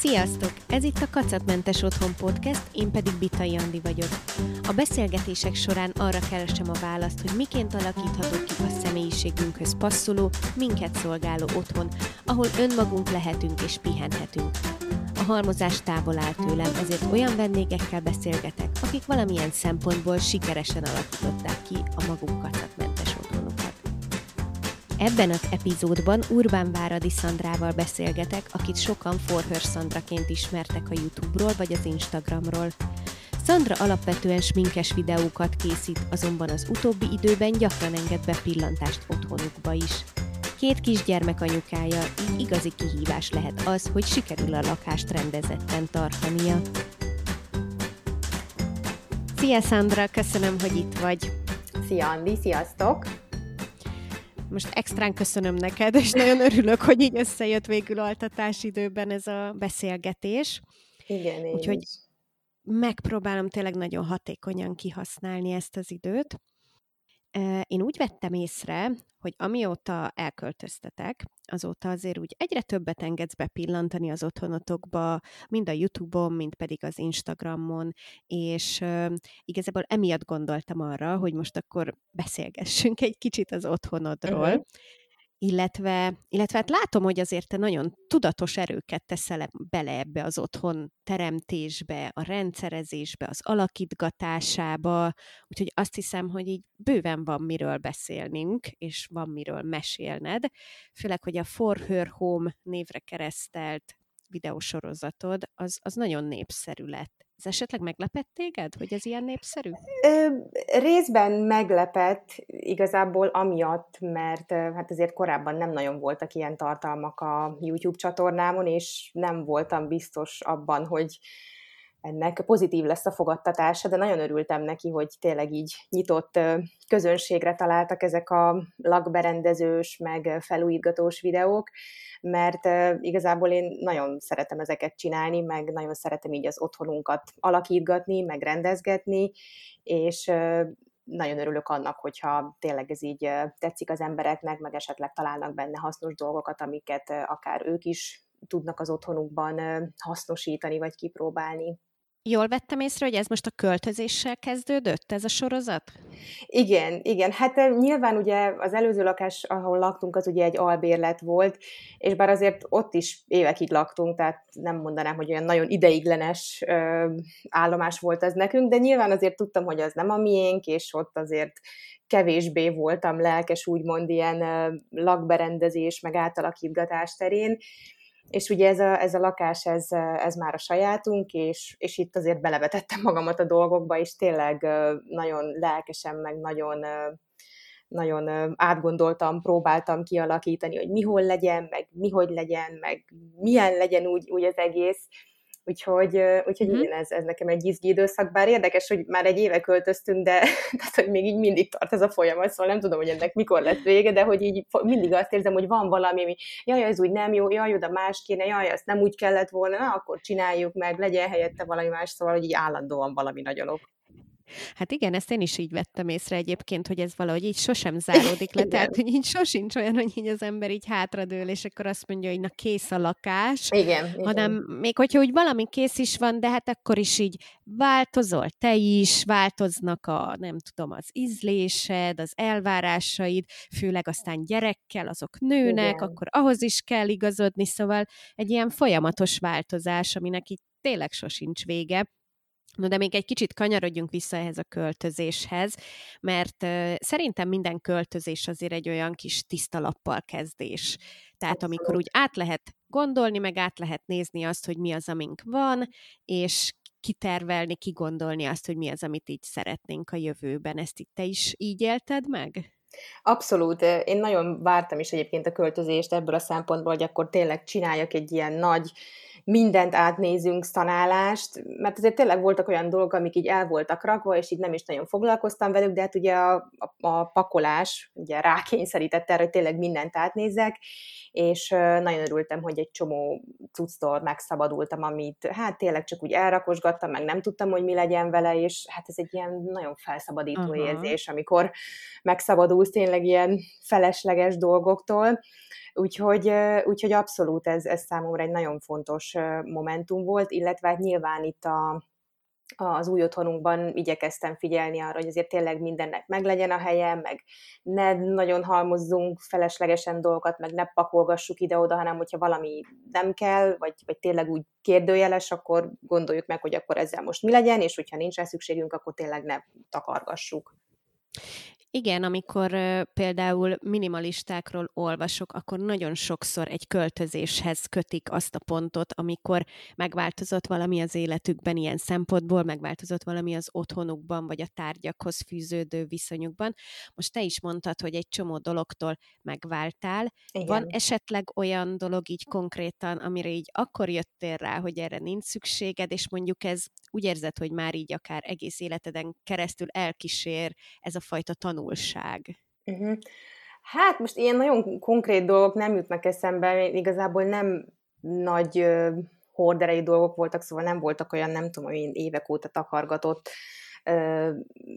Sziasztok! Ez itt a Kacatmentes Otthon Podcast, én pedig Bitai Andi vagyok. A beszélgetések során arra keresem a választ, hogy miként alakítható ki a személyiségünkhöz passzoló, minket szolgáló otthon, ahol önmagunk lehetünk és pihenhetünk. A halmozás távol áll tőlem, ezért olyan vendégekkel beszélgetek, akik valamilyen szempontból sikeresen alakították ki a maguk kacatmentes otthonukat. Ebben az epizódban Urbán Váradi Szandrával beszélgetek, akit sokan Forhör Szandraként ismertek a YouTube-ról vagy az Instagramról. Szandra alapvetően sminkes videókat készít, azonban az utóbbi időben gyakran enged be pillantást otthonukba is. Két kisgyermek anyukája, így igazi kihívás lehet az, hogy sikerül a lakást rendezetten tartania. Szia Szandra, köszönöm, hogy itt vagy. Szia Andi, sziasztok! Most extrán köszönöm neked, és nagyon örülök, hogy így összejött végül altatás időben ez a beszélgetés. Igen, én Úgyhogy is. megpróbálom tényleg nagyon hatékonyan kihasználni ezt az időt. Én úgy vettem észre, hogy amióta elköltöztetek, azóta azért úgy egyre többet engedsz bepillantani az otthonotokba, mind a YouTube-on, mind pedig az Instagramon, és igazából emiatt gondoltam arra, hogy most akkor beszélgessünk egy kicsit az otthonodról, Mhm. Illetve, illetve hát látom, hogy azért te nagyon tudatos erőket teszel eb- bele ebbe az otthon teremtésbe, a rendszerezésbe, az alakítgatásába, úgyhogy azt hiszem, hogy így bőven van miről beszélnünk, és van miről mesélned, főleg, hogy a For Her Home névre keresztelt videósorozatod, az, az nagyon népszerű lett. Ez esetleg meglepett téged, hogy ez ilyen népszerű? Ö, részben meglepett igazából amiatt, mert hát azért korábban nem nagyon voltak ilyen tartalmak a YouTube csatornámon, és nem voltam biztos abban, hogy ennek pozitív lesz a fogadtatása, de nagyon örültem neki, hogy tényleg így nyitott közönségre találtak ezek a lakberendezős, meg felújítgatós videók, mert igazából én nagyon szeretem ezeket csinálni, meg nagyon szeretem így az otthonunkat alakítgatni, meg rendezgetni, és nagyon örülök annak, hogyha tényleg ez így tetszik az embereknek, meg esetleg találnak benne hasznos dolgokat, amiket akár ők is tudnak az otthonukban hasznosítani, vagy kipróbálni. Jól vettem észre, hogy ez most a költözéssel kezdődött, ez a sorozat? Igen, igen. Hát nyilván ugye az előző lakás, ahol laktunk, az ugye egy albérlet volt, és bár azért ott is évekig laktunk, tehát nem mondanám, hogy olyan nagyon ideiglenes ö, állomás volt ez nekünk, de nyilván azért tudtam, hogy az nem a miénk, és ott azért kevésbé voltam lelkes, úgymond ilyen ö, lakberendezés, meg átalakítgatás terén, és ugye ez a, ez a lakás, ez, ez már a sajátunk, és, és itt azért belevetettem magamat a dolgokba, és tényleg nagyon lelkesen, meg nagyon, nagyon átgondoltam, próbáltam kialakítani, hogy mi hol legyen, meg mi hogy legyen, meg milyen legyen úgy, úgy az egész. Úgyhogy, úgyhogy Mhm. igen, ez, ez nekem egy izgi időszak, bár érdekes, hogy már egy éve költöztünk, de tehát, hogy még így mindig tart ez a folyamat, szóval nem tudom, hogy ennek mikor lesz vége, de hogy így mindig azt érzem, hogy van valami, ami jaj, ez úgy nem jó, jaj, oda más kéne, jaj, ezt nem úgy kellett volna, na, akkor csináljuk meg, legyen helyette valami más, szóval, hogy így állandóan valami nagyon ok. Hát igen, ezt én is így vettem észre egyébként, hogy ez valahogy így sosem záródik le, Igen. tehát hogy így sosincs olyan, hogy így az ember így hátradől, és akkor azt mondja, hogy na kész a lakás, Igen, igen. hanem még hogyha úgy valami kész is van, de hát akkor is így változol te is, változnak a, nem tudom, az ízlésed, az elvárásaid, főleg aztán gyerekkel, azok nőnek, Igen. akkor ahhoz is kell igazodni, szóval egy ilyen folyamatos változás, aminek így tényleg sosincs vége. No, de még egy kicsit kanyarodjunk vissza ehhez a költözéshez, mert uh, szerintem minden költözés azért egy olyan kis tiszta lappal kezdés. Tehát amikor úgy át lehet gondolni, meg át lehet nézni azt, hogy mi az, amink van, és kitervelni, kigondolni azt, hogy mi az, amit így szeretnénk a jövőben. Ezt itt te is így élted meg? Abszolút. Én nagyon vártam is egyébként a költözést ebből a szempontból, hogy akkor tényleg csináljak egy ilyen nagy, mindent átnézünk szanálást, mert azért tényleg voltak olyan dolgok, amik így el voltak rakva, és így nem is nagyon foglalkoztam velük, de hát ugye a, a, a pakolás ugye rákényszerített erre, hogy tényleg mindent átnézzek, és nagyon örültem, hogy egy csomó cucctól megszabadultam, amit hát tényleg csak úgy elrakosgattam, meg nem tudtam, hogy mi legyen vele, és hát ez egy ilyen nagyon felszabadító Aha. érzés, amikor megszabadulsz tényleg ilyen felesleges dolgoktól. úgyhogy, úgyhogy abszolút ez, ez számomra egy nagyon fontos momentum volt, illetve hát nyilván itt a, az új otthonunkban igyekeztem figyelni arra, hogy azért tényleg mindennek meglegyen a helye, meg ne nagyon halmozzunk feleslegesen dolgokat, meg ne pakolgassuk ide-oda, hanem hogyha valami nem kell, vagy, vagy tényleg úgy kérdőjeles, akkor gondoljuk meg, hogy akkor ezzel most mi legyen, és hogyha nincs rá szükségünk, akkor tényleg ne takargassuk. Igen, amikor uh, például minimalistákról olvasok, akkor nagyon sokszor egy költözéshez kötik azt a pontot, amikor megváltozott valami az életükben ilyen szempontból, megváltozott valami az otthonukban, vagy a tárgyakhoz fűződő viszonyukban. Most te is mondtad, hogy egy csomó dologtól megváltál. Igen. Van esetleg olyan dolog így konkrétan, amire így akkor jöttél rá, hogy erre nincs szükséged, és mondjuk ez úgy érzed, hogy már így akár egész életeden keresztül elkísér ez a fajta tanulság? Uh-huh. Hát most ilyen nagyon konkrét dolgok nem jutnak eszembe, igazából nem nagy uh, horderei dolgok voltak, szóval nem voltak olyan, nem tudom, hogy évek óta takargatott uh,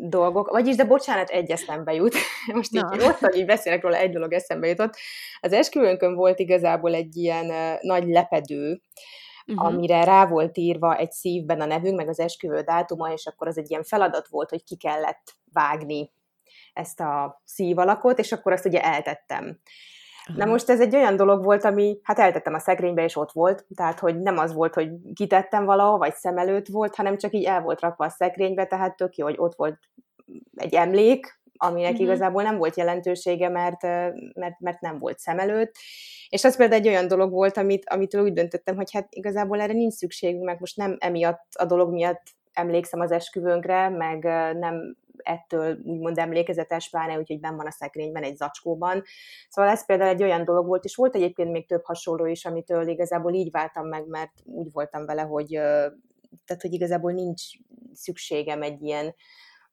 dolgok. Vagyis, de bocsánat, egy eszembe jut. Most így ott, hogy így beszélek róla, egy dolog eszembe jutott. Az esküvőnkön volt igazából egy ilyen uh, nagy lepedő, uh-huh. amire rá volt írva egy szívben a nevünk, meg az esküvő dátuma, és akkor az egy ilyen feladat volt, hogy ki kellett vágni ezt a szívalakot, és akkor azt ugye eltettem. Na most ez egy olyan dolog volt, ami, hát eltettem a szekrénybe, és ott volt, tehát hogy nem az volt, hogy kitettem valahol, vagy szem előtt volt, hanem csak így el volt rakva a szekrénybe, tehát tök jó, hogy ott volt egy emlék, aminek uh-huh. igazából nem volt jelentősége, mert, mert, mert nem volt szem előtt. És az például egy olyan dolog volt, amit, amitől úgy döntöttem, hogy hát igazából erre nincs szükségünk, meg most nem emiatt a dolog miatt emlékszem az esküvőnkre, meg nem ettől úgymond emlékezetes, pláne úgyhogy benn van a szekrényben, egy zacskóban. Szóval ez például egy olyan dolog volt, és volt egyébként még több hasonló is, amitől igazából így váltam meg, mert úgy voltam vele, hogy, tehát, hogy igazából nincs szükségem egy ilyen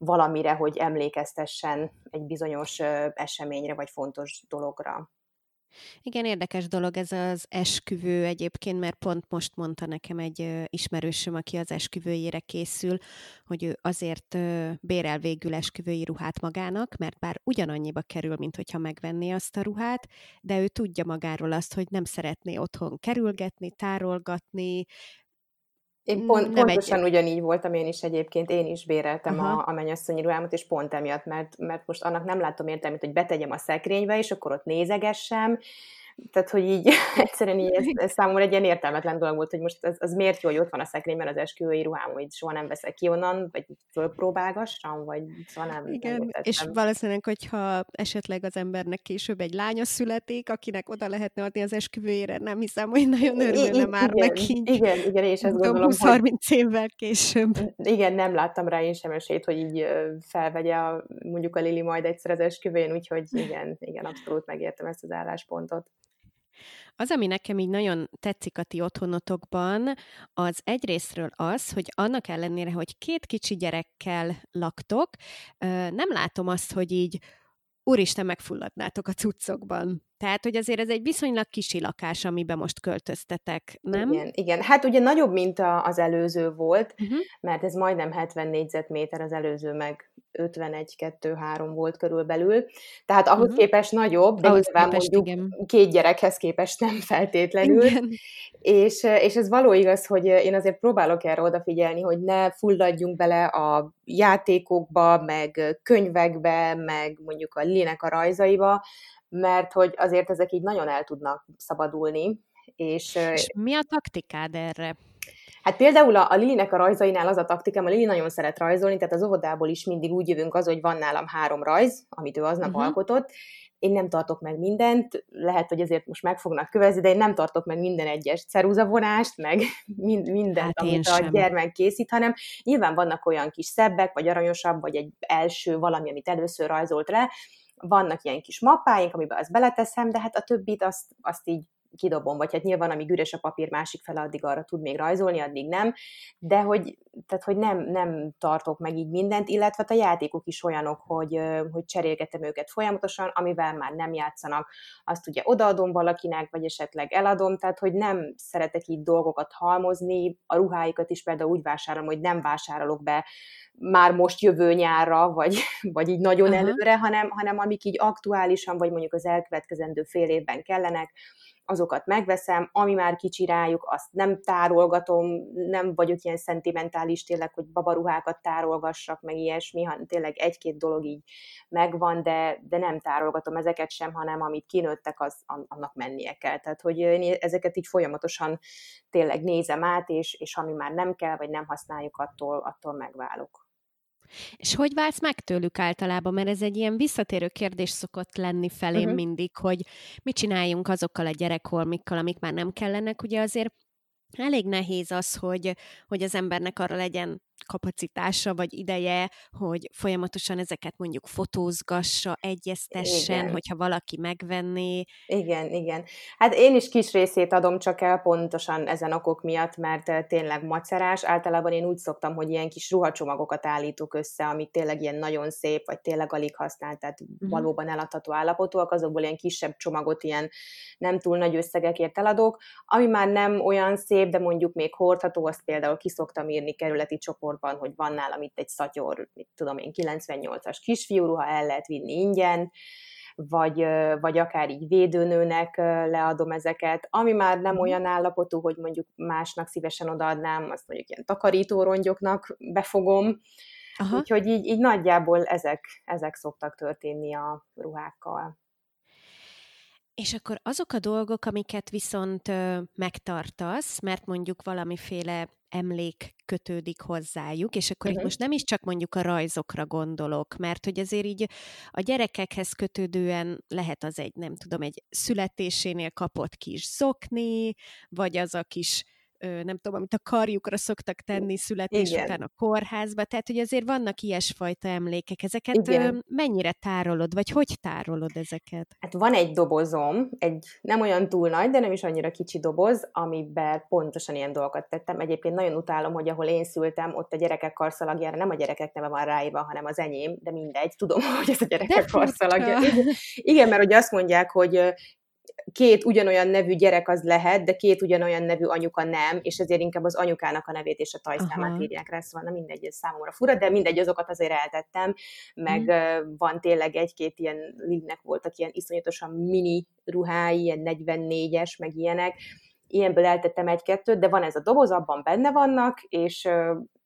valamire, hogy emlékeztessen egy bizonyos eseményre vagy fontos dologra. Igen, érdekes dolog ez az esküvő egyébként, mert pont most mondta nekem egy ismerősöm, aki az esküvőjére készül, hogy ő azért bérel végül esküvői ruhát magának, mert bár ugyanannyiba kerül, mint hogyha megvenné azt a ruhát, de ő tudja magáról azt, hogy nem szeretné otthon kerülgetni, tárolgatni, én pont, nem pontosan egy... ugyanígy voltam én is egyébként, én is béreltem uh-huh. a, a mennyasszonyi ruhámat, és pont emiatt, mert, mert most annak nem látom értelmét, hogy betegyem a szekrénybe, és akkor ott nézegessem, tehát, hogy így egyszerűen így ez, ez számomra egy ilyen értelmetlen dolog volt, hogy most az, az miért jó, hogy ott van a szekrényben az esküvői ruhám, hogy soha nem veszek ki onnan, vagy fölpróbálgassam, vagy szóval nem. Igen, nem és valószínűleg, hogyha esetleg az embernek később egy lánya születik, akinek oda lehetne adni az esküvőjére, nem hiszem, hogy nagyon örülne már igen, neki. Igen, igen, és ezt gondolom, 20-30 évvel később. Igen, nem láttam rá én sem esélyt, hogy így felvegye a, mondjuk a Lili majd egyszer az esküvőjén, úgyhogy igen, igen, abszolút megértem ezt az álláspontot. Az, ami nekem így nagyon tetszik a ti otthonotokban, az egyrésztről az, hogy annak ellenére, hogy két kicsi gyerekkel laktok, nem látom azt, hogy így úristen, megfulladnátok a cuccokban. Tehát, hogy azért ez egy viszonylag kisi lakás, amiben most költöztetek, nem? Igen, igen. Hát ugye nagyobb, mint a, az előző volt, uh-huh. mert ez majdnem 70 négyzetméter, az előző meg 51-2-3 volt körülbelül. Tehát ahhoz uh-huh. képest nagyobb, de ahhoz nyilván képest, mondjuk igen. két gyerekhez képest nem feltétlenül. Igen. És, és ez való igaz, hogy én azért próbálok erre odafigyelni, hogy ne fulladjunk bele a játékokba, meg könyvekbe, meg mondjuk a linek a rajzaiba, mert hogy azért ezek így nagyon el tudnak szabadulni. És, és mi a taktikád erre? Hát például a, a Lilinek a rajzainál az a taktikám, a Lili nagyon szeret rajzolni, tehát az óvodából is mindig úgy jövünk az, hogy van nálam három rajz, amit ő aznap uh-huh. alkotott, én nem tartok meg mindent, lehet, hogy ezért most meg fognak kövezni, de én nem tartok meg minden egyes ceruzavonást, meg mind, mindent, hát amit a gyermek készít, hanem nyilván vannak olyan kis szebbek, vagy aranyosabb, vagy egy első valami, amit először rajzolt le, vannak ilyen kis mappáink, amiben azt beleteszem, de hát a többit azt, azt így kidobom, vagy hát nyilván, amíg üres a papír másik fele, addig arra tud még rajzolni, addig nem, de hogy, tehát, hogy nem, nem tartok meg így mindent, illetve hát a játékok is olyanok, hogy, hogy cserélgetem őket folyamatosan, amivel már nem játszanak, azt ugye odaadom valakinek, vagy esetleg eladom, tehát hogy nem szeretek így dolgokat halmozni, a ruháikat is például úgy vásárolom, hogy nem vásárolok be már most jövő nyárra, vagy, vagy így nagyon Aha. előre, hanem, hanem amik így aktuálisan, vagy mondjuk az elkövetkezendő fél évben kellenek, azokat megveszem, ami már kicsi rájuk, azt nem tárolgatom, nem vagyok ilyen szentimentális tényleg, hogy babaruhákat tárolgassak, meg ilyesmi, hanem tényleg egy-két dolog így megvan, de, de nem tárolgatom ezeket sem, hanem amit kinőttek, az annak mennie kell. Tehát, hogy én ezeket így folyamatosan tényleg nézem át, és, és ami már nem kell, vagy nem használjuk, attól, attól megválok. És hogy válsz meg tőlük általában? Mert ez egy ilyen visszatérő kérdés szokott lenni felém uh-huh. mindig, hogy mit csináljunk azokkal a gyerekholmikkal, amik már nem kellenek. Ugye azért elég nehéz az, hogy, hogy az embernek arra legyen kapacitása vagy ideje, hogy folyamatosan ezeket mondjuk fotózgassa, egyeztessen, igen. hogyha valaki megvenné. Igen, igen. Hát én is kis részét adom csak el pontosan ezen okok miatt, mert tényleg macerás. Általában én úgy szoktam, hogy ilyen kis ruhacsomagokat állítok össze, amit tényleg ilyen nagyon szép, vagy tényleg alig használt, tehát uh-huh. valóban eladható állapotúak, azokból ilyen kisebb csomagot ilyen nem túl nagy összegekért eladok. Ami már nem olyan szép, de mondjuk még hordható, azt például kiszoktam írni kerületi csoport csoportban, hogy van nálam itt egy szatyor, mit tudom én, 98-as kisfiúruha, el lehet vinni ingyen, vagy, vagy akár így védőnőnek leadom ezeket, ami már nem mhm. olyan állapotú, hogy mondjuk másnak szívesen odaadnám, azt mondjuk ilyen takarítórongyoknak befogom, Aha. úgyhogy így, így nagyjából ezek, ezek szoktak történni a ruhákkal. És akkor azok a dolgok, amiket viszont ö, megtartasz, mert mondjuk valamiféle emlék kötődik hozzájuk, és akkor uh-huh. itt most nem is csak mondjuk a rajzokra gondolok, mert hogy azért így a gyerekekhez kötődően lehet az egy, nem tudom, egy születésénél kapott kis zokni, vagy az a kis nem tudom, amit a karjukra szoktak tenni születés Igen. után a kórházba, tehát hogy azért vannak ilyesfajta emlékek. Ezeket Igen. mennyire tárolod, vagy hogy tárolod ezeket? Hát van egy dobozom, egy nem olyan túl nagy, de nem is annyira kicsi doboz, amiben pontosan ilyen dolgokat tettem. Egyébként nagyon utálom, hogy ahol én szültem, ott a gyerekek karszalagjára nem a gyerekek neve van ráírva, hanem az enyém, de mindegy, tudom, hogy ez a gyerekek karszalagja. Igen, mert ugye azt mondják, hogy két ugyanolyan nevű gyerek az lehet, de két ugyanolyan nevű anyuka nem, és ezért inkább az anyukának a nevét és a tajszámát Aha. írják rá, szóval nem mindegy, ez számomra fura, de mindegy, azokat azért eltettem, meg mm. van tényleg egy-két ilyen, Livnek voltak ilyen iszonyatosan mini ruhái, ilyen 44-es, meg ilyenek, ilyenből eltettem egy-kettőt, de van ez a doboz, abban benne vannak, és,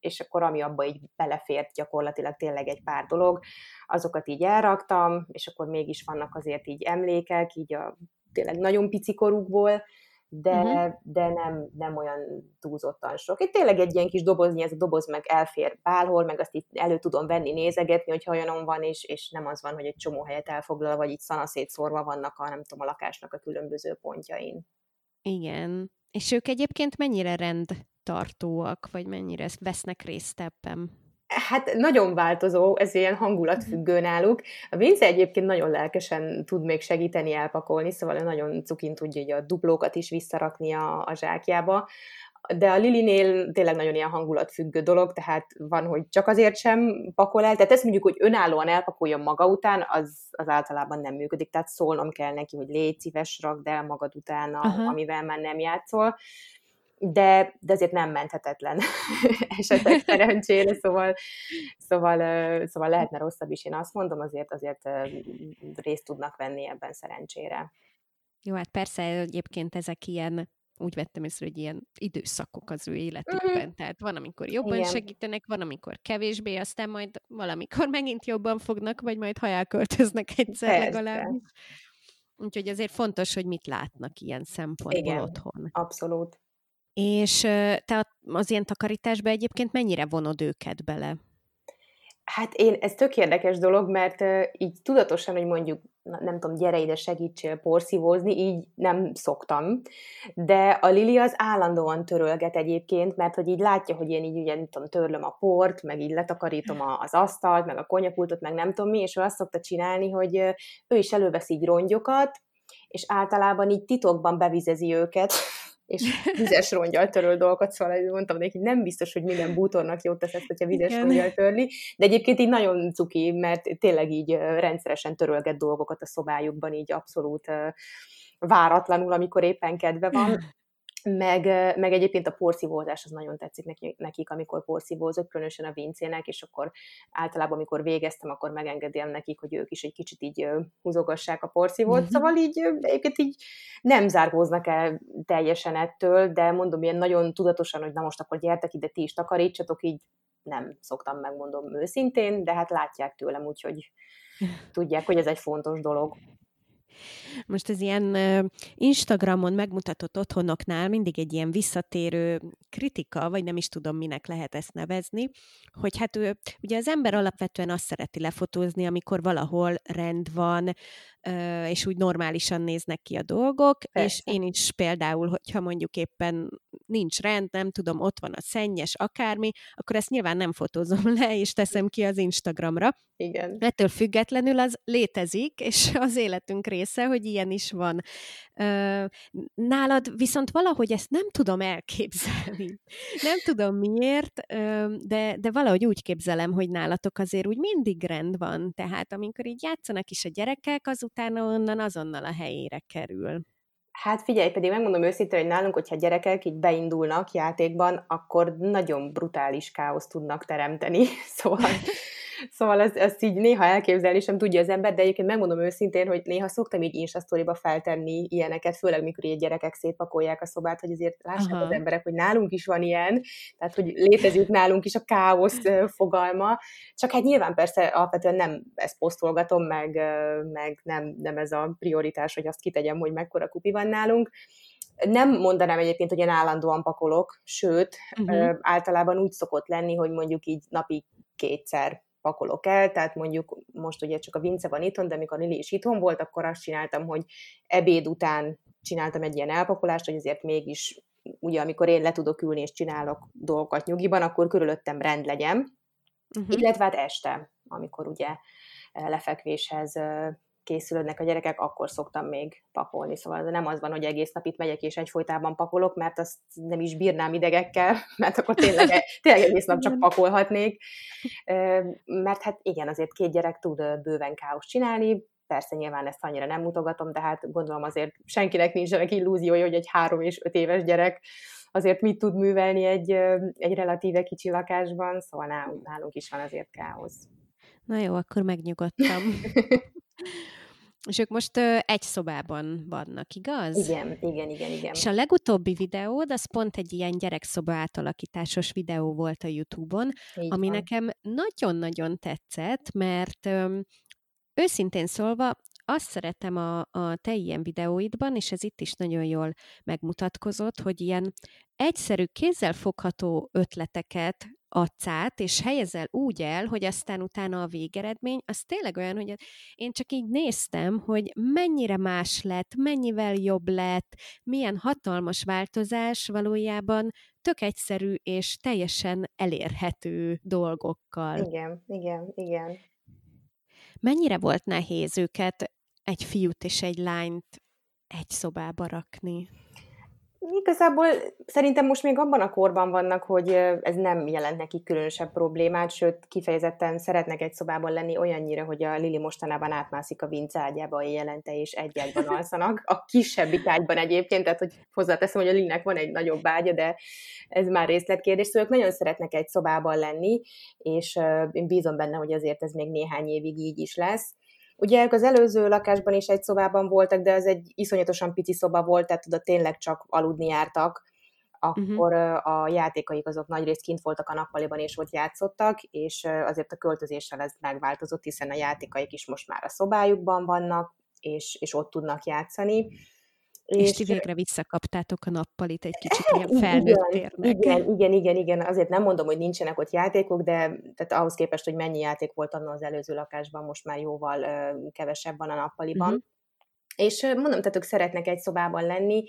és akkor ami abba így belefért gyakorlatilag tényleg egy pár dolog, azokat így elraktam, és akkor mégis vannak azért így emlékek, így a tényleg nagyon pici korukból, de, uh-huh. de nem, nem olyan túlzottan sok. Itt tényleg egy ilyen kis dobozni, ez a doboz meg elfér bárhol, meg azt itt elő tudom venni, nézegetni, hogyha olyanom van, és, és nem az van, hogy egy csomó helyet elfoglal, vagy itt szanaszét szórva vannak a, nem tudom, a lakásnak a különböző pontjain. Igen. És ők egyébként mennyire rendtartóak, vagy mennyire vesznek részt ebben? Hát nagyon változó, ez ilyen hangulatfüggő náluk. A Vince egyébként nagyon lelkesen tud még segíteni elpakolni, szóval nagyon cukin tudja hogy a duplókat is visszarakni a, a zsákjába. De a Lilinél tényleg nagyon ilyen hangulatfüggő dolog, tehát van, hogy csak azért sem pakol el. Tehát ezt mondjuk, hogy önállóan elpakoljon maga után, az, az általában nem működik. Tehát szólnom kell neki, hogy légy szíves, rakd el magad utána, Aha. amivel már nem játszol de, de azért nem menthetetlen esetek szerencsére, szóval, szóval, szóval lehetne rosszabb is, én azt mondom, azért azért részt tudnak venni ebben szerencsére. Jó, hát persze egyébként ezek ilyen úgy vettem észre, hogy ilyen időszakok az ő életükben. Mm-hmm. Tehát van, amikor jobban Igen. segítenek, van, amikor kevésbé, aztán majd valamikor megint jobban fognak, vagy majd ha elköltöznek egyszer Persze. legalább. Úgyhogy azért fontos, hogy mit látnak ilyen szempontból Igen, otthon. abszolút. És te az ilyen takarításba egyébként mennyire vonod őket bele? Hát én, ez tök érdekes dolog, mert így tudatosan, hogy mondjuk, nem tudom, gyere ide, segítsél porszívózni, így nem szoktam. De a Lili az állandóan törölget egyébként, mert hogy így látja, hogy én így ugye, nem tudom, törlöm a port, meg így letakarítom a, az asztalt, meg a konyapultot, meg nem tudom mi, és ő azt szokta csinálni, hogy ő is elővesz így rongyokat, és általában így titokban bevizezi őket, és vizes rongyal töröl dolgokat, szóval mondtam neki, nem biztos, hogy minden bútornak jót tesz ezt, hogyha vizes Igen. rongyal törli, de egyébként így nagyon cuki, mert tényleg így rendszeresen törölget dolgokat a szobájukban, így abszolút váratlanul, amikor éppen kedve van. Meg, meg egyébként a porszívózás az nagyon tetszik nekik, amikor porszívózok, különösen a vincének, és akkor általában, amikor végeztem, akkor megengedem nekik, hogy ők is egy kicsit így húzogassák a porszívót, mm-hmm. szóval így egyébként így nem zárkóznak el teljesen ettől, de mondom ilyen nagyon tudatosan, hogy na most akkor gyertek ide, ti is takarítsatok, így nem szoktam megmondom őszintén, de hát látják tőlem, úgyhogy tudják, hogy ez egy fontos dolog. Most ez ilyen Instagramon megmutatott otthonoknál mindig egy ilyen visszatérő kritika, vagy nem is tudom, minek lehet ezt nevezni, hogy hát ő, ugye az ember alapvetően azt szereti lefotózni, amikor valahol rend van, és úgy normálisan néznek ki a dolgok, Persze. és én is például, hogyha mondjuk éppen nincs rend, nem tudom, ott van a szennyes, akármi, akkor ezt nyilván nem fotózom le, és teszem ki az Instagramra. Igen. Ettől függetlenül az létezik, és az életünk része, hogy ilyen is van. Nálad viszont valahogy ezt nem tudom elképzelni. Nem tudom miért, de, de valahogy úgy képzelem, hogy nálatok azért úgy mindig rend van. Tehát amikor így játszanak is a gyerekek, azután onnan azonnal a helyére kerül. Hát figyelj, pedig megmondom őszintén, hogy nálunk, hogyha gyerekek így beindulnak játékban, akkor nagyon brutális káoszt tudnak teremteni. Szóval Szóval ezt, ezt így néha elképzelni sem tudja az ember, de egyébként megmondom őszintén, hogy néha szoktam így Insta feltenni ilyeneket, főleg mikor így gyerekek szétpakolják a szobát, hogy azért lássák Aha. az emberek, hogy nálunk is van ilyen, tehát hogy létezik nálunk is a káosz fogalma, csak hát nyilván persze alapvetően nem ezt posztolgatom, meg, meg nem, nem ez a prioritás, hogy azt kitegyem, hogy mekkora kupi van nálunk, nem mondanám egyébként, hogy én állandóan pakolok, sőt, uh-huh. általában úgy szokott lenni, hogy mondjuk így napi kétszer pakolok el, tehát mondjuk most ugye csak a Vince van itthon, de amikor Lili is itthon volt, akkor azt csináltam, hogy ebéd után csináltam egy ilyen elpakolást, hogy azért mégis, ugye amikor én le tudok ülni és csinálok dolgokat nyugiban, akkor körülöttem rend legyen, uh-huh. illetve hát este, amikor ugye lefekvéshez készülődnek a gyerekek, akkor szoktam még pakolni. Szóval nem az van, hogy egész nap itt megyek és egyfolytában pakolok, mert azt nem is bírnám idegekkel, mert akkor tényleg, tényleg egész nap csak pakolhatnék. Mert hát igen, azért két gyerek tud bőven káoszt csinálni, persze nyilván ezt annyira nem mutogatom, de hát gondolom azért senkinek nincsenek illúziója, hogy egy három és öt éves gyerek azért mit tud művelni egy, egy relatíve kicsi lakásban, szóval nálunk, nálunk is van azért káosz. Na jó, akkor megnyugodtam. És ők most ö, egy szobában vannak, igaz? Igen, igen, igen, igen. És a legutóbbi videód, az pont egy ilyen gyerekszoba átalakításos videó volt a YouTube-on, Így ami van. nekem nagyon-nagyon tetszett, mert ö, őszintén szólva azt szeretem a, a te ilyen videóidban, és ez itt is nagyon jól megmutatkozott, hogy ilyen egyszerű, kézzelfogható ötleteket adsz át, és helyezel úgy el, hogy aztán utána a végeredmény, az tényleg olyan, hogy én csak így néztem, hogy mennyire más lett, mennyivel jobb lett, milyen hatalmas változás valójában tök egyszerű és teljesen elérhető dolgokkal. Igen, igen, igen. Mennyire volt nehéz őket, egy fiút és egy lányt egy szobába rakni? Igazából szerintem most még abban a korban vannak, hogy ez nem jelent neki különösebb problémát, sőt, kifejezetten szeretnek egy szobában lenni olyannyira, hogy a Lili mostanában átmászik a vinc ágyába jelente, és egy ágyban alszanak. A kisebbik ágyban egyébként, tehát hogy hozzáteszem, hogy a Lilinek van egy nagyobb ágya, de ez már részletkérdés, szóval ők nagyon szeretnek egy szobában lenni, és én bízom benne, hogy azért ez még néhány évig így is lesz. Ugye ők az előző lakásban is egy szobában voltak, de az egy iszonyatosan pici szoba volt, tehát oda tényleg csak aludni jártak, akkor uh-huh. a játékaik azok nagyrészt kint voltak a nappaliban, és ott játszottak, és azért a költözéssel ez megváltozott, hiszen a játékaik is most már a szobájukban vannak, és, és ott tudnak játszani. És, és ti végre visszakaptátok a nappalit egy kicsit ilyen felnőtt igen, Igen, igen, igen, igen. Azért nem mondom, hogy nincsenek ott játékok, de tehát ahhoz képest, hogy mennyi játék volt annak az előző lakásban, most már jóval uh, kevesebb van a nappaliban. Uh-huh. És mondom, tehát ők szeretnek egy szobában lenni,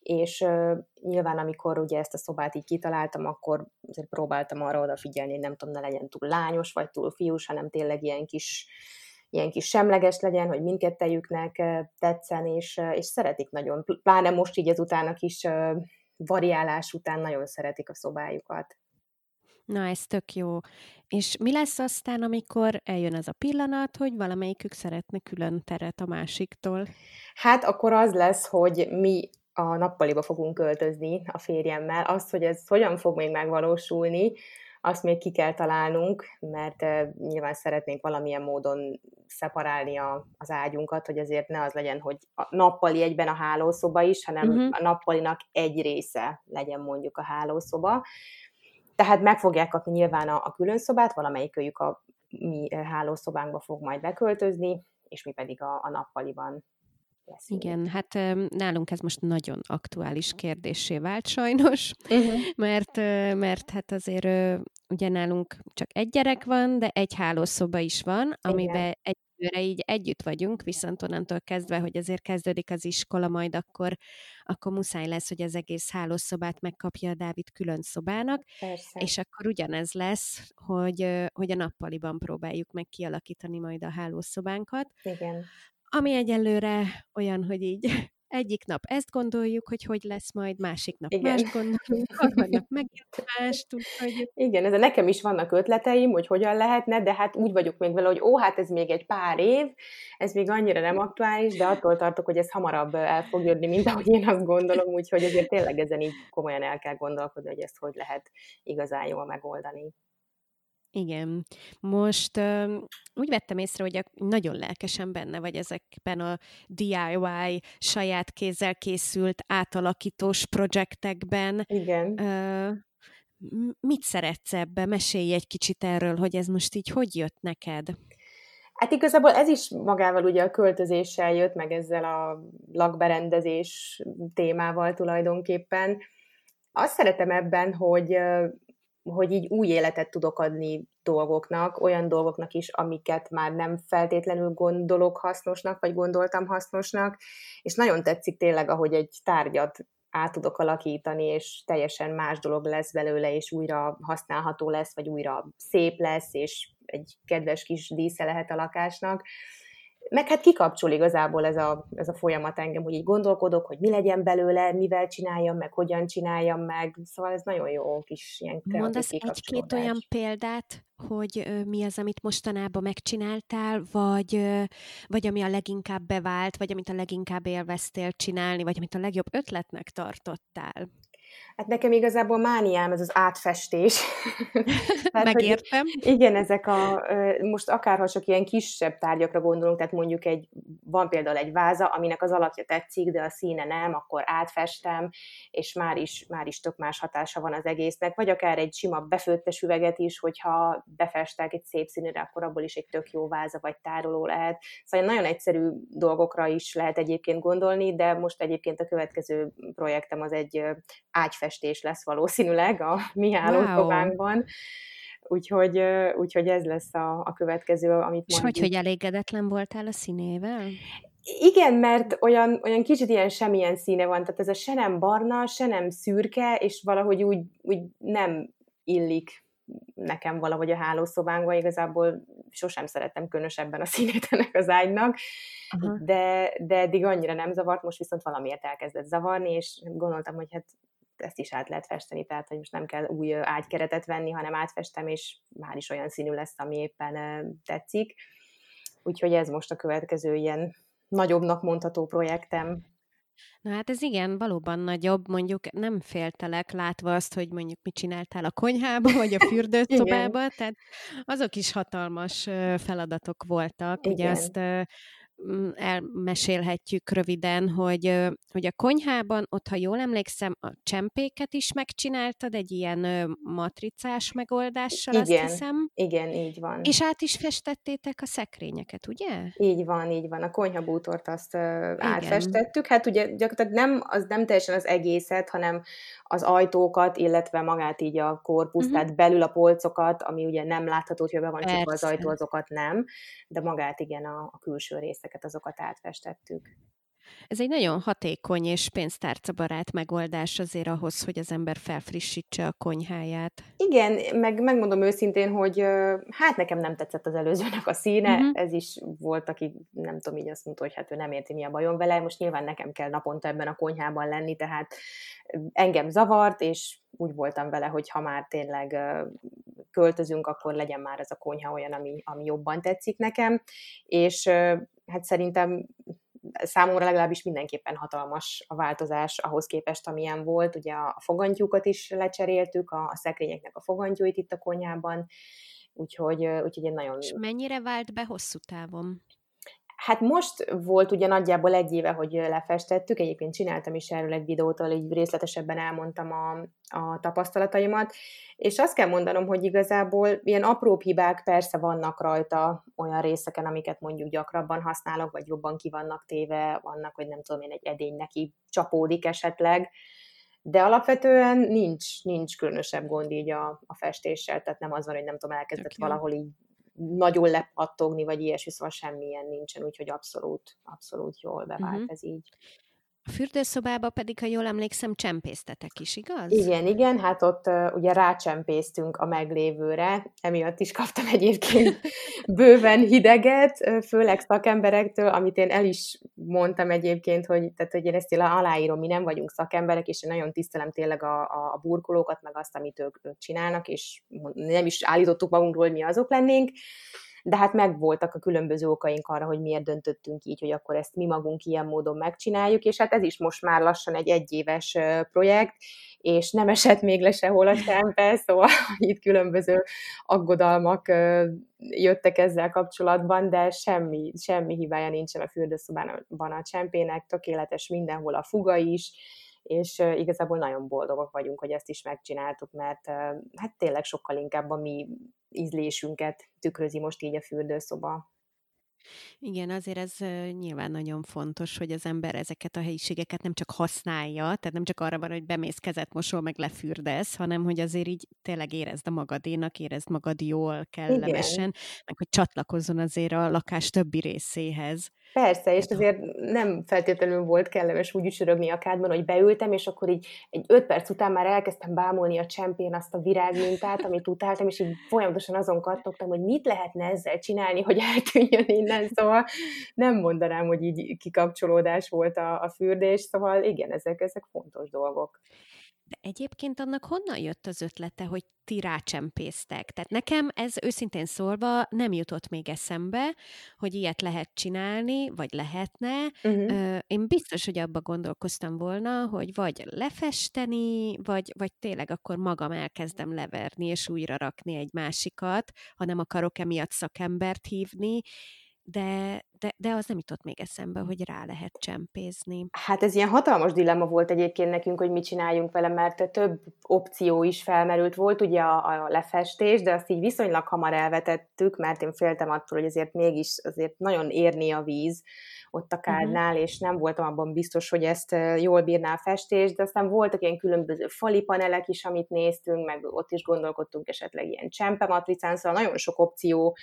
és uh, nyilván amikor ugye ezt a szobát így kitaláltam, akkor azért próbáltam arra odafigyelni, hogy nem tudom, ne legyen túl lányos, vagy túl fiús, hanem tényleg ilyen kis ilyen kis semleges legyen, hogy mindkettejüknek tetszen, és, és szeretik nagyon. Pláne most így ezután a kis variálás után nagyon szeretik a szobájukat. Na, ez tök jó. És mi lesz aztán, amikor eljön ez a pillanat, hogy valamelyikük szeretne külön teret a másiktól? Hát akkor az lesz, hogy mi a nappaliba fogunk költözni a férjemmel. Azt, hogy ez hogyan fog még megvalósulni, azt még ki kell találnunk, mert nyilván szeretnénk valamilyen módon szeparálni a, az ágyunkat, hogy azért ne az legyen, hogy a nappali egyben a hálószoba is, hanem uh-huh. a nappalinak egy része legyen mondjuk a hálószoba. Tehát meg fogják kapni nyilván a, a külön szobát, valamelyik őjük a mi hálószobánkba fog majd beköltözni, és mi pedig a, a nappaliban leszünk. Igen, hát nálunk ez most nagyon aktuális kérdésé vált sajnos, uh-huh. mert, mert hát azért ugye nálunk csak egy gyerek van, de egy hálószoba is van, amiben egy egyelőre így együtt vagyunk, viszont onnantól kezdve, hogy azért kezdődik az iskola, majd akkor, akkor muszáj lesz, hogy az egész hálószobát megkapja a Dávid külön szobának, Persze. és akkor ugyanez lesz, hogy, hogy a nappaliban próbáljuk meg kialakítani majd a hálószobánkat. Igen. Ami egyelőre olyan, hogy így egyik nap ezt gondoljuk, hogy hogy lesz majd, másik nap Igen. mást gondolunk, harmadnap megint mást, úgyhogy... Igen, ez a nekem is vannak ötleteim, hogy hogyan lehetne, de hát úgy vagyok még vele, hogy ó, hát ez még egy pár év, ez még annyira nem aktuális, de attól tartok, hogy ez hamarabb el fog jönni, mint ahogy én azt gondolom, úgyhogy azért tényleg ezen így komolyan el kell gondolkodni, hogy ezt hogy lehet igazán jól megoldani. Igen. Most uh, úgy vettem észre, hogy nagyon lelkesen benne vagy ezekben a DIY, saját kézzel készült átalakítós projektekben. Igen. Uh, mit szeretsz ebbe? Mesélj egy kicsit erről, hogy ez most így hogy jött neked? Hát igazából ez is magával ugye a költözéssel jött, meg ezzel a lakberendezés témával tulajdonképpen. Azt szeretem ebben, hogy hogy így új életet tudok adni dolgoknak, olyan dolgoknak is, amiket már nem feltétlenül gondolok hasznosnak, vagy gondoltam hasznosnak, és nagyon tetszik tényleg, ahogy egy tárgyat át tudok alakítani, és teljesen más dolog lesz belőle, és újra használható lesz, vagy újra szép lesz, és egy kedves kis dísze lehet a lakásnak meg hát kikapcsol igazából ez a, ez a folyamat engem, hogy így gondolkodok, hogy mi legyen belőle, mivel csináljam meg, hogyan csináljam meg, szóval ez nagyon jó kis ilyen Mondasz egy-két olyan példát, hogy mi az, amit mostanában megcsináltál, vagy, vagy ami a leginkább bevált, vagy amit a leginkább élveztél csinálni, vagy amit a legjobb ötletnek tartottál? Hát nekem igazából mániám ez az átfestés. tehát, Megértem. Hogy, igen, ezek a, most akárha csak ilyen kisebb tárgyakra gondolunk, tehát mondjuk egy, van például egy váza, aminek az alapja tetszik, de a színe nem, akkor átfestem, és már is, már is tök más hatása van az egésznek, vagy akár egy sima befőttes üveget is, hogyha befestek egy szép színűre, akkor abból is egy tök jó váza vagy tároló lehet. Szóval nagyon egyszerű dolgokra is lehet egyébként gondolni, de most egyébként a következő projektem az egy ágyfestés lesz valószínűleg a mi hálószobánkban. Wow. Úgyhogy, úgyhogy ez lesz a, a következő, amit És hogy, hogy elégedetlen voltál a színével? Igen, mert olyan, olyan kicsit ilyen semmilyen színe van, tehát ez a se nem barna, se nem szürke, és valahogy úgy, úgy nem illik nekem valahogy a hálószobánkba, igazából sosem szerettem különösebben a színét ennek az ágynak, de, de eddig annyira nem zavart, most viszont valamiért elkezdett zavarni, és gondoltam, hogy hát ezt is át lehet festeni, tehát hogy most nem kell új ágykeretet venni, hanem átfestem, és már is olyan színű lesz, ami éppen tetszik. Úgyhogy ez most a következő ilyen nagyobbnak mondható projektem. Na hát ez igen, valóban nagyobb, mondjuk nem féltelek látva azt, hogy mondjuk mit csináltál a konyhába, vagy a fürdőszobába, tehát azok is hatalmas feladatok voltak. Igen. Ugye azt elmesélhetjük röviden, hogy, hogy a konyhában, ott, ha jól emlékszem, a csempéket is megcsináltad egy ilyen matricás megoldással, igen, azt hiszem. Igen, így van. És át is festettétek a szekrényeket, ugye? Így van, így van. A konyhabútort azt uh, átfestettük. Hát ugye gyakorlatilag nem, az nem teljesen az egészet, hanem az ajtókat, illetve magát így a korpuszt, uh-huh. tehát belül a polcokat, ami ugye nem látható, hogy be van csukva az ajtó, azokat nem, de magát igen a, a külső részeket, azokat átfestettük. Ez egy nagyon hatékony és pénztárcabarát megoldás azért ahhoz, hogy az ember felfrissítse a konyháját. Igen, meg megmondom őszintén, hogy hát nekem nem tetszett az előzőnek a színe, uh-huh. ez is volt, aki nem tudom, így azt mondta, hogy hát ő nem érti, mi a bajom vele, most nyilván nekem kell naponta ebben a konyhában lenni, tehát engem zavart, és úgy voltam vele, hogy ha már tényleg költözünk, akkor legyen már ez a konyha olyan, ami, ami jobban tetszik nekem, és hát szerintem számomra legalábbis mindenképpen hatalmas a változás ahhoz képest, amilyen volt. Ugye a fogantyúkat is lecseréltük, a, szekrényeknek a fogantyúit itt a konyhában, úgyhogy, úgyhogy én nagyon... És mennyire vált be hosszú távon? Hát most volt ugye nagyjából egy éve, hogy lefestettük, egyébként csináltam is erről egy videót, ahol így részletesebben elmondtam a, a tapasztalataimat, és azt kell mondanom, hogy igazából ilyen apró hibák persze vannak rajta olyan részeken, amiket mondjuk gyakrabban használok, vagy jobban ki vannak téve, vannak, hogy nem tudom én, egy edény neki csapódik esetleg, de alapvetően nincs, nincs különösebb gond így a, a festéssel, tehát nem az van, hogy nem tudom, elkezdett okay. valahol így nagyon lepattogni, vagy ilyesmi, szóval semmilyen nincsen, úgyhogy abszolút, abszolút jól bevált uh-huh. ez így. A fürdőszobába pedig, ha jól emlékszem, csempésztetek is, igaz? Igen, igen, hát ott uh, ugye rácsempésztünk a meglévőre, emiatt is kaptam egyébként bőven hideget, főleg szakemberektől, amit én el is mondtam egyébként, hogy, tehát, hogy én ezt aláírom, mi nem vagyunk szakemberek, és én nagyon tisztelem tényleg a, a, burkolókat, meg azt, amit ők, ők csinálnak, és nem is állítottuk magunkról, hogy mi azok lennénk, de hát megvoltak a különböző okaink arra, hogy miért döntöttünk így, hogy akkor ezt mi magunk ilyen módon megcsináljuk, és hát ez is most már lassan egy egyéves projekt, és nem esett még le sehol a sempe, szóval itt különböző aggodalmak jöttek ezzel kapcsolatban, de semmi, semmi hibája nincsen a fürdőszobában a csempének, tökéletes mindenhol a fuga is, és igazából nagyon boldogok vagyunk, hogy ezt is megcsináltuk, mert hát tényleg sokkal inkább a mi ízlésünket tükrözi most így a fürdőszoba. Igen, azért ez nyilván nagyon fontos, hogy az ember ezeket a helyiségeket nem csak használja, tehát nem csak arra van, hogy bemész, kezet mosol, meg lefürdesz, hanem hogy azért így tényleg érezd a magadénak, érezd magad jól, kellemesen, Igen. meg hogy csatlakozzon azért a lakás többi részéhez. Persze, és azért nem feltétlenül volt kellemes úgy ücsörögni a kádban, hogy beültem, és akkor így egy öt perc után már elkezdtem bámulni a csempén azt a virágmintát, amit utáltam, és így folyamatosan azon kattogtam, hogy mit lehetne ezzel csinálni, hogy eltűnjön innen, szóval nem mondanám, hogy így kikapcsolódás volt a, a fürdés, szóval igen, ezek, ezek fontos dolgok. De egyébként annak honnan jött az ötlete, hogy ti rácsempésztek? Tehát nekem ez őszintén szólva nem jutott még eszembe, hogy ilyet lehet csinálni, vagy lehetne. Uh-huh. Én biztos, hogy abba gondolkoztam volna, hogy vagy lefesteni, vagy, vagy tényleg akkor magam elkezdem leverni, és újra rakni egy másikat, ha nem akarok emiatt szakembert hívni, de, de, de az nem jutott még eszembe, hogy rá lehet csempézni. Hát ez ilyen hatalmas dilemma volt egyébként nekünk, hogy mit csináljunk vele, mert több opció is felmerült. Volt ugye a, a lefestés, de azt így viszonylag hamar elvetettük, mert én féltem attól, hogy azért mégis azért nagyon érni a víz ott a mhm. kádnál, uh-huh. és nem voltam abban biztos, hogy ezt jól bírná a festés, de aztán voltak ilyen különböző fali panelek is, amit néztünk, meg ott is gondolkodtunk esetleg ilyen csempe szóval nagyon sok opció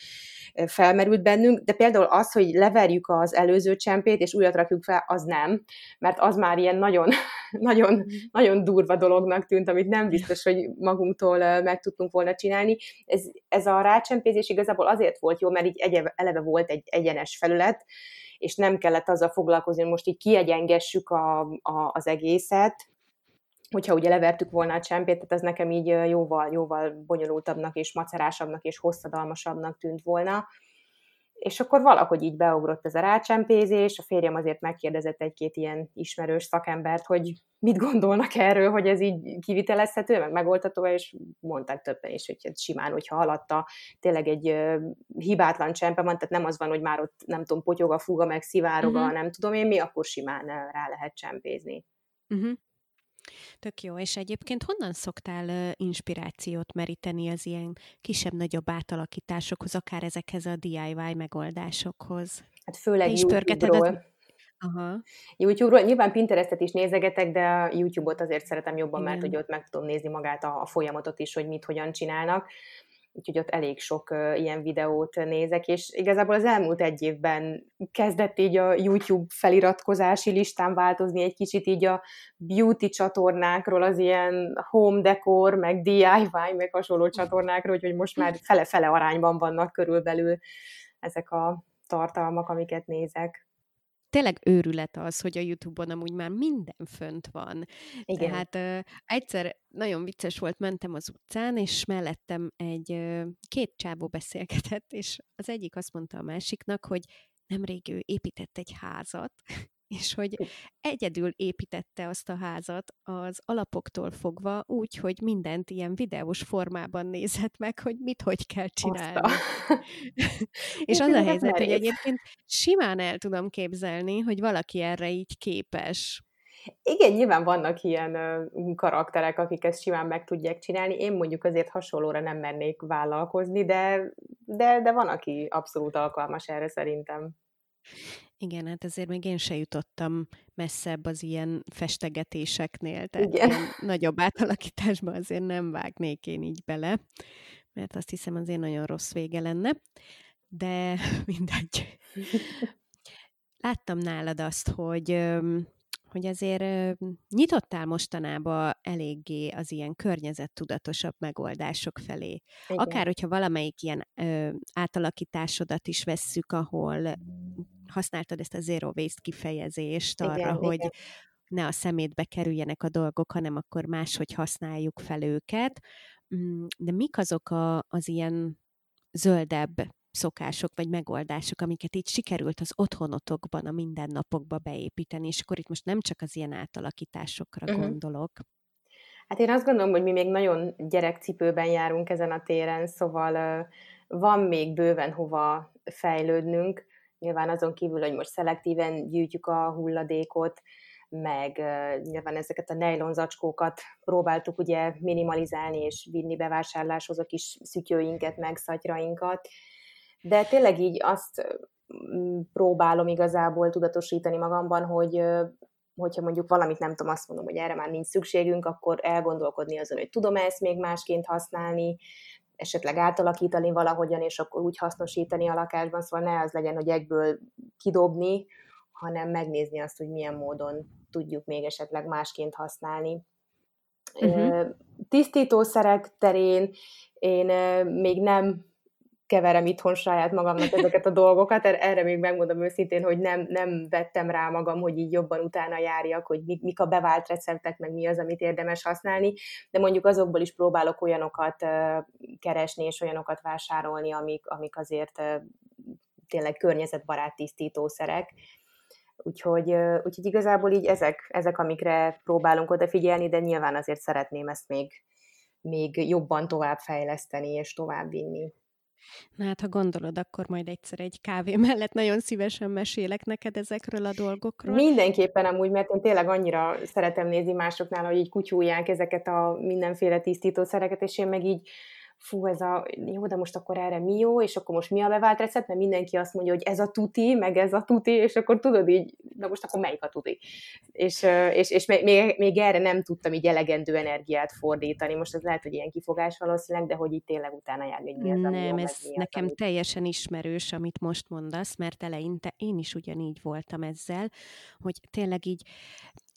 felmerült bennünk, de például az, hogy leverjük az előző csempét, és újat rakjuk fel, az nem, mert az már ilyen nagyon, nagyon, nagyon durva dolognak tűnt, amit nem biztos, hogy magunktól meg tudtunk volna csinálni. Ez, ez a rácsempézés igazából azért volt jó, mert így eleve volt egy egyenes felület, és nem kellett azzal foglalkozni, hogy most így kiegyengessük a, a, az egészet, hogyha ugye levertük volna a csempét, tehát ez nekem így jóval, jóval bonyolultabbnak és macerásabbnak és hosszadalmasabbnak tűnt volna. És akkor valahogy így beugrott ez a rácsempézés, a férjem azért megkérdezett egy-két ilyen ismerős szakembert, hogy mit gondolnak erről, hogy ez így kivitelezhető, meg megoldható, és mondták többen is, hogy simán, hogyha alatta tényleg egy hibátlan csempe van, tehát nem az van, hogy már ott nem tudom, potyog a fuga, meg szivároga, uh-huh. nem tudom én mi, akkor simán rá lehet csempézni. Uh-huh. Tök jó, és egyébként honnan szoktál inspirációt meríteni az ilyen kisebb-nagyobb átalakításokhoz, akár ezekhez a DIY megoldásokhoz? Hát főleg YouTube-ról. Aha. YouTube-ról. Nyilván Pinterestet is nézegetek, de a YouTube-ot azért szeretem jobban, Igen. mert hogy ott meg tudom nézni magát a, a folyamatot is, hogy mit, hogyan csinálnak úgyhogy ott elég sok ilyen videót nézek, és igazából az elmúlt egy évben kezdett így a YouTube feliratkozási listán változni egy kicsit így a beauty csatornákról, az ilyen home decor, meg DIY, meg hasonló csatornákról, úgyhogy most már fele-fele arányban vannak körülbelül ezek a tartalmak, amiket nézek tényleg őrület az, hogy a YouTube-on amúgy már minden fönt van. Igen. Tehát uh, egyszer nagyon vicces volt, mentem az utcán, és mellettem egy uh, két csávó beszélgetett, és az egyik azt mondta a másiknak, hogy nemrég ő épített egy házat, és hogy egyedül építette azt a házat az alapoktól fogva úgy, hogy mindent ilyen videós formában nézett meg, hogy mit hogy kell csinálni. és az a helyzet, hogy egyébként simán el tudom képzelni, hogy valaki erre így képes. Igen, nyilván vannak ilyen karakterek, akik ezt simán meg tudják csinálni. Én mondjuk azért hasonlóra nem mernék vállalkozni, de, de, de van, aki abszolút alkalmas erre szerintem. Igen, hát azért még én se jutottam messzebb az ilyen festegetéseknél, tehát Igen. ilyen nagyobb átalakításba azért nem vágnék én így bele, mert azt hiszem azért nagyon rossz vége lenne, de mindegy. Láttam nálad azt, hogy hogy azért nyitottál mostanában eléggé az ilyen környezettudatosabb megoldások felé. Igen. Akár, hogyha valamelyik ilyen ö, átalakításodat is vesszük, ahol használtad ezt a zero waste kifejezést arra, igen, hogy igen. ne a szemétbe kerüljenek a dolgok, hanem akkor máshogy használjuk fel őket. Mm, de mik azok a, az ilyen zöldebb szokások vagy megoldások, amiket így sikerült az otthonotokban, a mindennapokba beépíteni, és akkor itt most nem csak az ilyen átalakításokra uh-huh. gondolok. Hát én azt gondolom, hogy mi még nagyon gyerekcipőben járunk ezen a téren, szóval van még bőven hova fejlődnünk. Nyilván azon kívül, hogy most szelektíven gyűjtjük a hulladékot, meg nyilván ezeket a zacskókat próbáltuk ugye minimalizálni és vinni bevásárláshoz a kis szütyőinket, meg szatyrainkat, de tényleg így azt próbálom igazából tudatosítani magamban, hogy hogyha mondjuk valamit nem tudom, azt mondom, hogy erre már nincs szükségünk, akkor elgondolkodni azon, hogy tudom ezt még másként használni, esetleg átalakítani valahogyan, és akkor úgy hasznosítani a lakásban, szóval ne az legyen, hogy egyből kidobni, hanem megnézni azt, hogy milyen módon tudjuk még esetleg másként használni. Uh-huh. Tisztítószerek terén én még nem keverem itthon saját magamnak ezeket a dolgokat. Er-, erre még megmondom őszintén, hogy nem, nem vettem rá magam, hogy így jobban utána járjak, hogy mik, mik a bevált receptek, meg mi az, amit érdemes használni, de mondjuk azokból is próbálok olyanokat keresni, és olyanokat vásárolni, amik, amik azért tényleg környezetbarát tisztítószerek. Úgyhogy, úgyhogy igazából így ezek, ezek, amikre próbálunk odafigyelni, de nyilván azért szeretném ezt még, még jobban továbbfejleszteni és továbbvinni. Na hát, ha gondolod, akkor majd egyszer egy kávé mellett nagyon szívesen mesélek neked ezekről a dolgokról. Mindenképpen amúgy, mert én tényleg annyira szeretem nézni másoknál, hogy így kutyulják ezeket a mindenféle tisztítószereket, és én meg így fú, ez a, jó, de most akkor erre mi jó, és akkor most mi a bevált recept, mert mindenki azt mondja, hogy ez a tuti, meg ez a tuti, és akkor tudod így, na most akkor melyik a tuti? És, és, és még, még erre nem tudtam így elegendő energiát fordítani. Most ez lehet, hogy ilyen kifogás valószínűleg, de hogy itt tényleg utána jár, hogy mi az, Nem, jó, ez mi nekem amit... teljesen ismerős, amit most mondasz, mert eleinte én is ugyanígy voltam ezzel, hogy tényleg így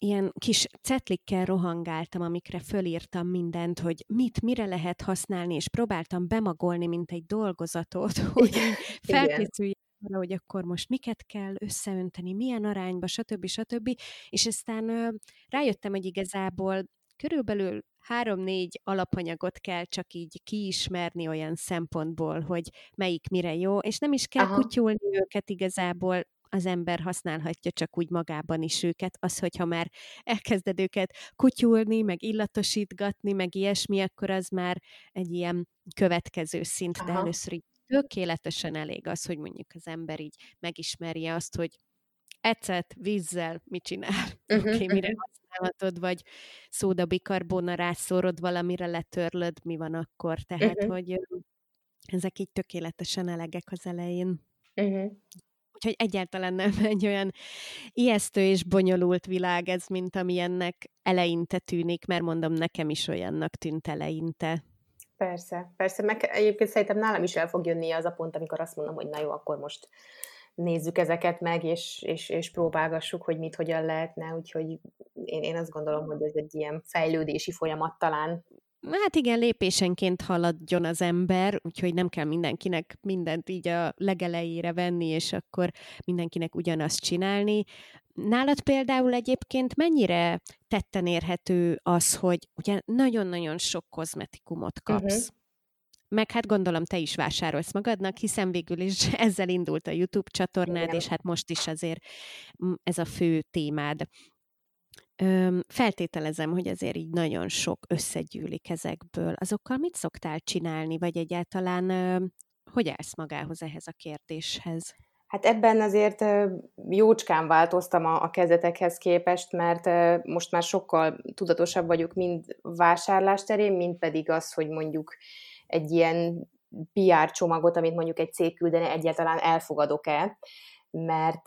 ilyen kis cetlikkel rohangáltam, amikre fölírtam mindent, hogy mit, mire lehet használni, és próbáltam bemagolni, mint egy dolgozatot, hogy felkészülj arra, hogy akkor most miket kell összeönteni, milyen arányba, stb. stb. És aztán rájöttem, hogy igazából körülbelül három-négy alapanyagot kell csak így kiismerni olyan szempontból, hogy melyik mire jó, és nem is kell Aha. kutyulni őket igazából, az ember használhatja csak úgy magában is őket. Az, hogyha már elkezded őket kutyulni, meg illatosítgatni, meg ilyesmi, akkor az már egy ilyen következő szint, Aha. de először így tökéletesen elég az, hogy mondjuk az ember így megismerje azt, hogy ecet vízzel mit csinál, uh-huh, okay, mire uh-huh. használhatod, vagy szódabikarbóna rászórod, valamire letörlöd, mi van akkor. Tehát, uh-huh. hogy ezek így tökéletesen elegek az elején. Uh-huh. Úgyhogy egyáltalán nem egy olyan ijesztő és bonyolult világ ez, mint amilyennek eleinte tűnik, mert mondom, nekem is olyannak tűnt eleinte. Persze, persze, meg egyébként szerintem nálam is el fog jönni az a pont, amikor azt mondom, hogy na jó, akkor most nézzük ezeket meg, és, és, és próbálgassuk, hogy mit, hogyan lehetne, úgyhogy én, én azt gondolom, hogy ez egy ilyen fejlődési folyamat talán Hát igen, lépésenként haladjon az ember, úgyhogy nem kell mindenkinek mindent így a legelejére venni, és akkor mindenkinek ugyanazt csinálni. Nálad például egyébként mennyire tetten érhető az, hogy ugye nagyon-nagyon sok kozmetikumot kapsz? Uh-huh. meg hát gondolom te is vásárolsz magadnak, hiszen végül is ezzel indult a YouTube csatornád, Igen. és hát most is azért ez a fő témád. Feltételezem, hogy azért így nagyon sok összegyűlik ezekből. Azokkal mit szoktál csinálni, vagy egyáltalán hogy állsz magához ehhez a kérdéshez? Hát ebben azért jócskán változtam a, kezdetekhez képest, mert most már sokkal tudatosabb vagyok mind vásárlás terén, mind pedig az, hogy mondjuk egy ilyen PR csomagot, amit mondjuk egy cég küldene, egyáltalán elfogadok-e mert,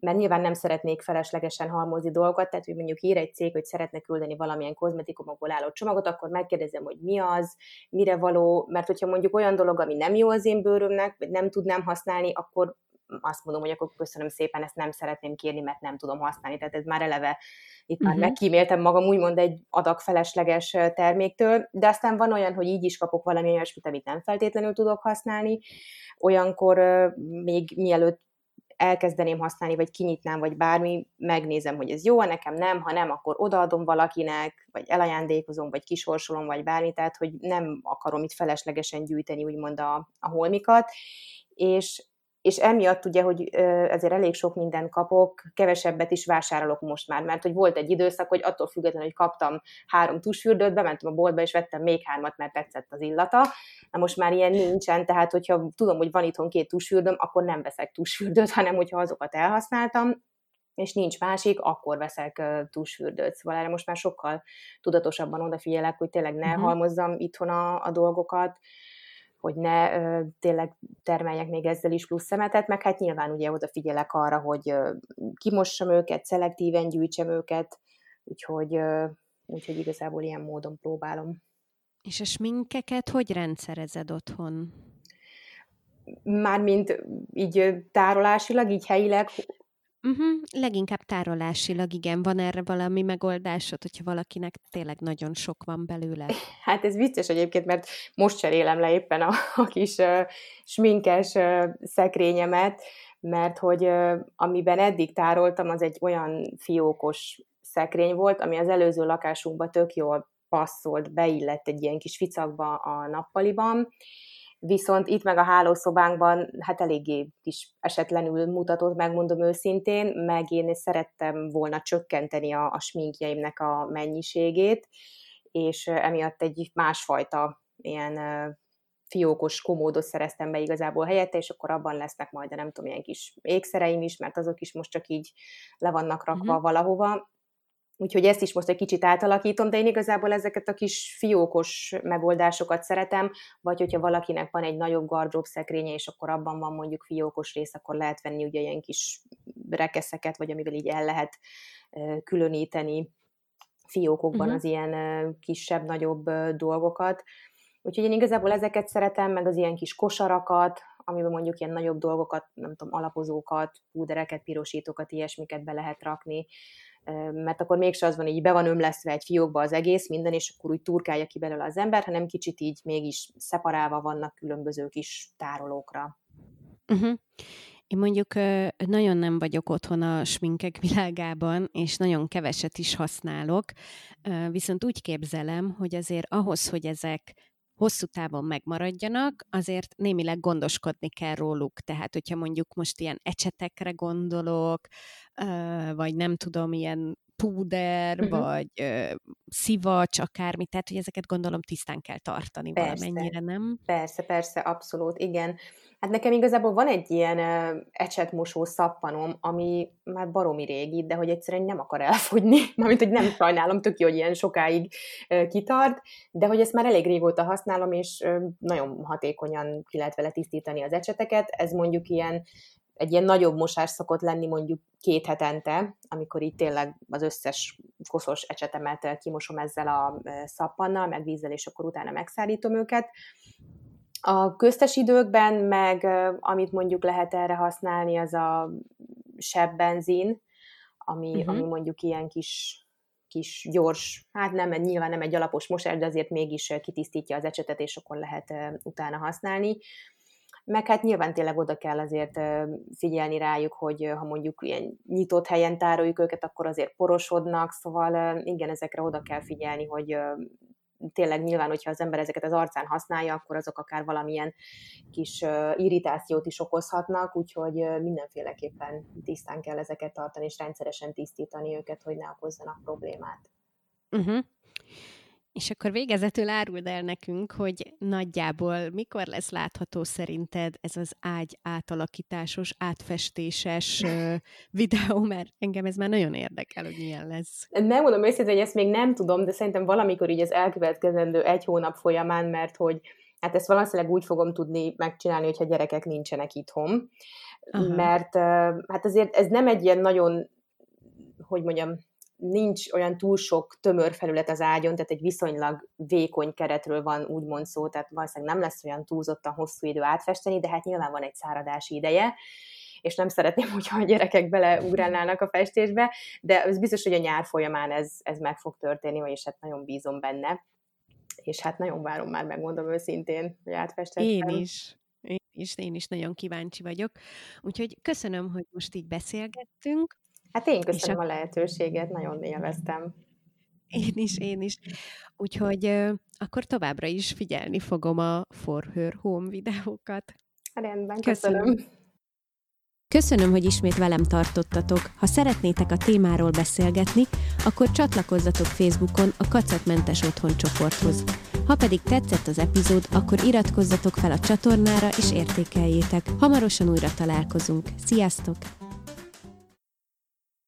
mert nyilván nem szeretnék feleslegesen halmozni dolgokat, tehát hogy mondjuk ír egy cég, hogy szeretne küldeni valamilyen kozmetikumokból álló csomagot, akkor megkérdezem, hogy mi az, mire való, mert hogyha mondjuk olyan dolog, ami nem jó az én bőrömnek, vagy nem tudnám használni, akkor azt mondom, hogy akkor köszönöm szépen, ezt nem szeretném kérni, mert nem tudom használni. Tehát ez már eleve itt uh-huh. már mhm. megkíméltem magam úgymond egy adag felesleges terméktől, de aztán van olyan, hogy így is kapok valami olyasmit, amit nem feltétlenül tudok használni, olyankor még mielőtt elkezdeném használni, vagy kinyitnám, vagy bármi, megnézem, hogy ez jó, a nekem nem, ha nem, akkor odaadom valakinek, vagy elajándékozom, vagy kisorsolom, vagy bármi, tehát, hogy nem akarom itt feleslegesen gyűjteni, úgymond a, a holmikat, és és emiatt ugye, hogy ezért elég sok mindent kapok, kevesebbet is vásárolok most már, mert hogy volt egy időszak, hogy attól függetlenül, hogy kaptam három tusfürdőt, bementem a boltba, és vettem még hármat, mert tetszett az illata. Na most már ilyen nincsen, tehát hogyha tudom, hogy van itthon két tusfürdőm, akkor nem veszek tusfürdőt, hanem hogyha azokat elhasználtam, és nincs másik, akkor veszek tusfürdőt. Szóval erre most már sokkal tudatosabban odafigyelek, hogy tényleg ne uh-huh. halmozzam itthon a, a dolgokat, hogy ne tényleg termeljek még ezzel is plusz szemetet, meg hát nyilván ugye odafigyelek arra, hogy kimossam őket, szelektíven gyűjtsem őket, úgyhogy, úgyhogy igazából ilyen módon próbálom. És a sminkeket hogy rendszerezed otthon? Mármint így tárolásilag, így helyileg, Uh-huh. Leginkább tárolásilag, igen. Van erre valami megoldásod, hogyha valakinek tényleg nagyon sok van belőle? Hát ez vicces egyébként, mert most cserélem le éppen a, a kis uh, sminkes uh, szekrényemet, mert hogy uh, amiben eddig tároltam, az egy olyan fiókos szekrény volt, ami az előző lakásunkba tök jól passzolt, beillett egy ilyen kis ficakba a nappaliban, viszont itt meg a hálószobánkban hát eléggé kis esetlenül mutatott, megmondom őszintén, meg én szerettem volna csökkenteni a, a sminkjeimnek a mennyiségét, és emiatt egy másfajta ilyen fiókos komódot szereztem be igazából helyette, és akkor abban lesznek majd, de nem tudom, ilyen kis ékszereim is, mert azok is most csak így le vannak rakva uh-huh. valahova, Úgyhogy ezt is most egy kicsit átalakítom, de én igazából ezeket a kis fiókos megoldásokat szeretem, vagy hogyha valakinek van egy nagyobb gardrób szekrénye, és akkor abban van mondjuk fiókos rész, akkor lehet venni ugye ilyen kis rekeszeket, vagy amivel így el lehet különíteni fiókokban uh-huh. az ilyen kisebb, nagyobb dolgokat. Úgyhogy én igazából ezeket szeretem, meg az ilyen kis kosarakat, amiben mondjuk ilyen nagyobb dolgokat, nem tudom, alapozókat, púdereket, pirosítókat, ilyesmiket be lehet rakni mert akkor mégse az van, így be van ömleszve egy fiókba az egész minden, és akkor úgy turkálja ki belőle az ember, hanem kicsit így mégis szeparálva vannak különböző kis tárolókra. Uh-huh. Én mondjuk nagyon nem vagyok otthon a sminkek világában, és nagyon keveset is használok, viszont úgy képzelem, hogy azért ahhoz, hogy ezek hosszú távon megmaradjanak, azért némileg gondoskodni kell róluk. Tehát, hogyha mondjuk most ilyen ecsetekre gondolok, vagy nem tudom, ilyen púder, uh-huh. vagy ö, szivacs, akármi, tehát hogy ezeket gondolom tisztán kell tartani persze, valamennyire, nem? Persze, persze, abszolút, igen. Hát nekem igazából van egy ilyen ecsetmosó szappanom, ami már baromi régi, de hogy egyszerűen nem akar elfogyni, mármint, hogy nem sajnálom, tök jó, hogy ilyen sokáig uh, kitart, de hogy ezt már elég régóta használom, és uh, nagyon hatékonyan ki lehet vele tisztítani az ecseteket. Ez mondjuk ilyen egy ilyen nagyobb mosás szokott lenni mondjuk két hetente, amikor itt tényleg az összes koszos ecsetemet kimosom ezzel a szappannal, meg vízzel, és akkor utána megszállítom őket. A köztes időkben meg, amit mondjuk lehet erre használni, az a sebb benzin, ami, uh-huh. ami mondjuk ilyen kis kis gyors, hát nem, nyilván nem egy alapos mosás, de azért mégis kitisztítja az ecsetet, és akkor lehet utána használni meg hát nyilván tényleg oda kell azért figyelni rájuk, hogy ha mondjuk ilyen nyitott helyen tároljuk őket, akkor azért porosodnak, szóval igen, ezekre oda kell figyelni, hogy tényleg nyilván, hogyha az ember ezeket az arcán használja, akkor azok akár valamilyen kis irritációt is okozhatnak, úgyhogy mindenféleképpen tisztán kell ezeket tartani, és rendszeresen tisztítani őket, hogy ne okozzanak problémát. Uh-huh. És akkor végezetül áruld el nekünk, hogy nagyjából mikor lesz látható szerinted ez az ágy átalakításos, átfestéses videó, mert engem ez már nagyon érdekel, hogy milyen lesz. Megmondom őszintén, hogy ezt még nem tudom, de szerintem valamikor így az elkövetkezendő egy hónap folyamán, mert hogy hát ezt valószínűleg úgy fogom tudni megcsinálni, hogyha gyerekek nincsenek itthon. Aha. Mert hát azért ez nem egy ilyen nagyon, hogy mondjam, nincs olyan túl sok tömör felület az ágyon, tehát egy viszonylag vékony keretről van úgymond szó, tehát valószínűleg nem lesz olyan túlzottan hosszú idő átfesteni, de hát nyilván van egy száradási ideje, és nem szeretném, hogyha a gyerekek beleugrálnának a festésbe, de ez biztos, hogy a nyár folyamán ez, ez meg fog történni, vagyis hát nagyon bízom benne. És hát nagyon várom már, megmondom őszintén, hogy átfestettem. Én is. Én is, én is nagyon kíváncsi vagyok. Úgyhogy köszönöm, hogy most így beszélgettünk. Hát én köszönöm a... a lehetőséget, nagyon élveztem. Én is, én is. Úgyhogy akkor továbbra is figyelni fogom a For Her Home videókat. Rendben, köszönöm. köszönöm. Köszönöm, hogy ismét velem tartottatok. Ha szeretnétek a témáról beszélgetni, akkor csatlakozzatok Facebookon a Kacatmentes Otthon csoporthoz. Ha pedig tetszett az epizód, akkor iratkozzatok fel a csatornára és értékeljétek. Hamarosan újra találkozunk. Sziasztok!